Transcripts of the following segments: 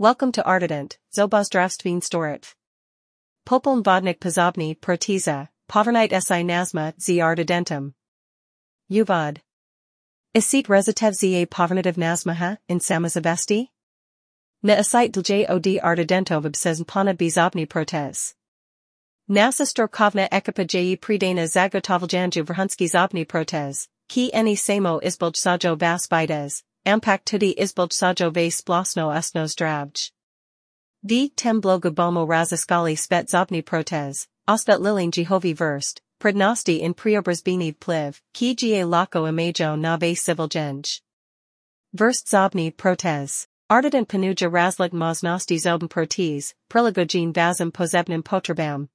Welcome to Artident, Zobozdravstveen Storit. Popoln vodnik pozobny protiza, povernight si nazma z Artidentum. Uvod. Isit rezitev za povernativ nazmaha in samazavesti? Na isit dlj od Artidentov obsezn pana bizobny protes. Nasa storkovna ekipa je pridana zagotovaljanju vrhunski zobny protes, ki any samo izbulj sajo vas bides, ampak tudi izbulj sajo vas splasno usno zdravj. D. Temblo Gabomo Razaskali Svet Zobny Protez, Osvet Lilin Jehovi Verst, Prednosti in Priobrazbini Pliv, Ki Ga Lako Imajo Civil Genj. Verst Zobny Protez. Artident Panuja Razlik Moznosti Zobn Protes, Prilagogin Vazim Pozebnim Potrabam.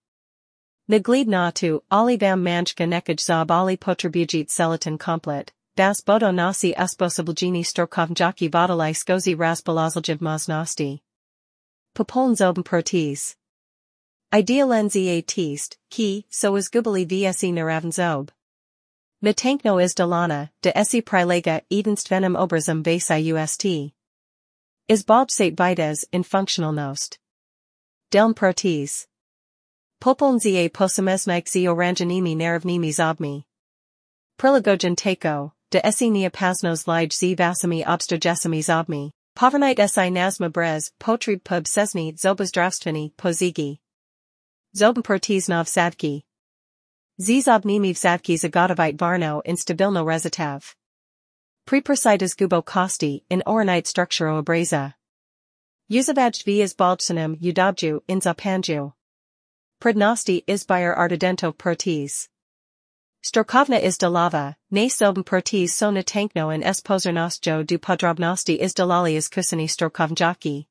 Naglid Natu, Olivam Manjka Nekaj Zob Ali Potrabujit Selatin Komplet, Das Bodo Nasi Usposablgini Storkovnjaki Vodalai Skozi Razbalazaljiv Moznosti. Popoln zoben protes. Idealen za tist, ki, so is gubali vse naraven zob. Natankno is delana, de prilega edenstvenom obrazum vasi ust. Is bobsate vides in functional nost. Delm. Popoln za posamesnik z oranjanimi naravnimi zobmi. Prilagogen tako, de esi neopasnos lige z vasami obstergesami zobmi. Povernight si nazma brez, potrib pub sesni zobozdravstveni pozigi. Zobenpertiznov sadki. Zizobnimiv sadki zagodovite varno instabilno rezitav. Prepersitas gubo kosti in oronite structuro abreza. Uzavaj vias balchsanim udobju in zapanju. Prednosti izbire Artidento protes. Storkovna is dolava, ne sobn pertis so tankno and s pozornostjo du podrobnosti is dolali is kusani storkovnjaki.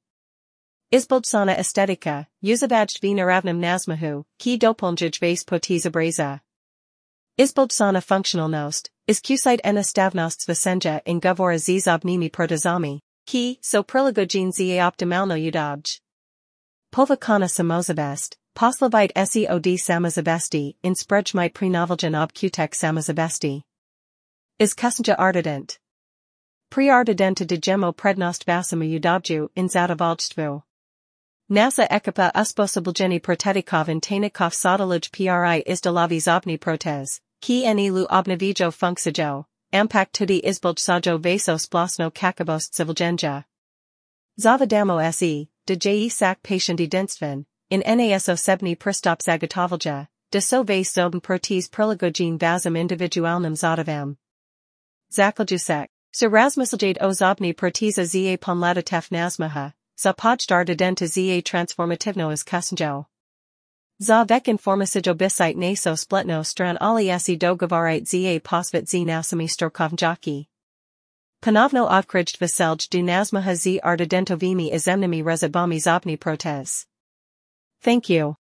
Izboldsana estetika, uzavaj vina ravnam nazmahu, ki dopolnjaj vase potiza breza. Izboldsana functionalnost, is kusite en stavnost vasenja in govora zizobnimi protozami, ki so prilagogin za optimalno udobj. Povakana samozavest, Poslavite seod samazavesti in sprejmite prenoveljan ob kutek samazavesti. Is kusnja Artident. Preardidenta de gemo prednost vasama udobju in zadavalstvu. NASA ekipa usposablgeni protetikov in tanikov sodalij pri izdalavi zobni protez, ki enilu obnavijo funksajo, ampak tudi izbulj sajo vaso splasno kakabost civilgenja. Zavadamo se, de je sak patient denstven, in NASO sebni pristop zagatovalja, de so vase zoben pertis prilagogin vazum individualnum zodavam. Zaklaljusek, Sir Rasmuseljade o zobni pertiza za pomladatef nazmaha, za pojdar denta za transformativno is kusenjo. Za vek informacijo bisite naso splitno stran ali esi dogovarite za posvit z nasami storkovnjaki. Panovno odkrijt veselj du nazmaha z Artidentovimi izemnimi rezabami zobni protes. Thank you.